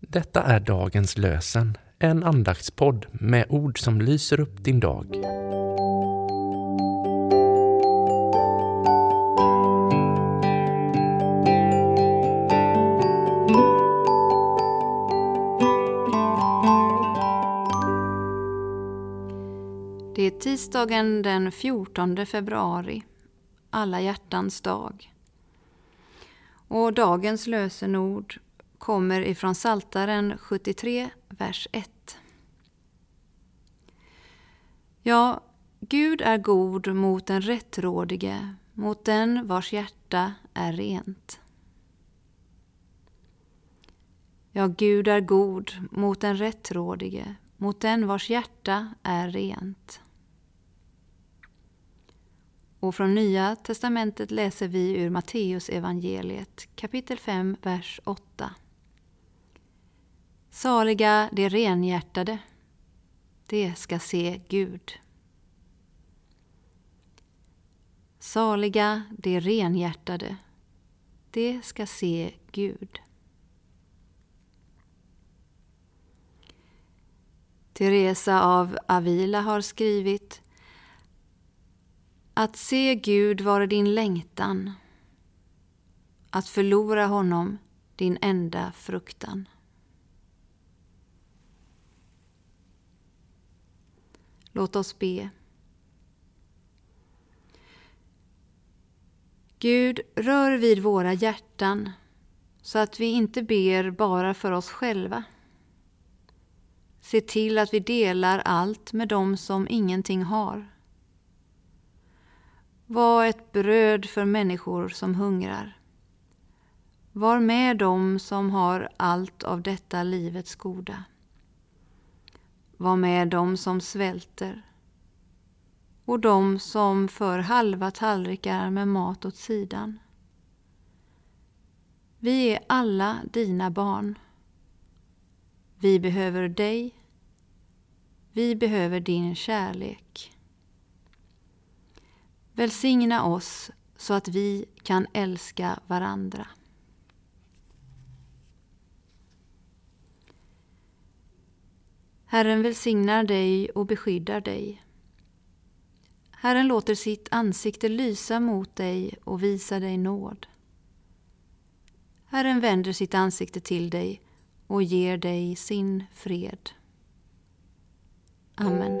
Detta är dagens lösen, en andaktspodd med ord som lyser upp din dag. Det är tisdagen den 14 februari, alla hjärtans dag. Och dagens lösenord kommer ifrån Saltaren 73, vers 1. Ja, Gud är god mot den rättrådige, mot den vars hjärta är rent. Ja, Gud är god mot den rättrådige, mot den vars hjärta är rent. Och från Nya testamentet läser vi ur Matteus evangeliet kapitel 5, vers 8. Saliga de renhjärtade, de ska se Gud. Saliga de renhjärtade, de ska se Gud. Teresa av Avila har skrivit Att se Gud vare din längtan, att förlora honom din enda fruktan. Låt oss be. Gud, rör vid våra hjärtan så att vi inte ber bara för oss själva. Se till att vi delar allt med dem som ingenting har. Var ett bröd för människor som hungrar. Var med dem som har allt av detta livets goda. Var med dem som svälter och dem som för halva tallrikar med mat åt sidan. Vi är alla dina barn. Vi behöver dig. Vi behöver din kärlek. Välsigna oss så att vi kan älska varandra. Herren välsignar dig och beskyddar dig. Herren låter sitt ansikte lysa mot dig och visa dig nåd. Herren vänder sitt ansikte till dig och ger dig sin fred. Amen.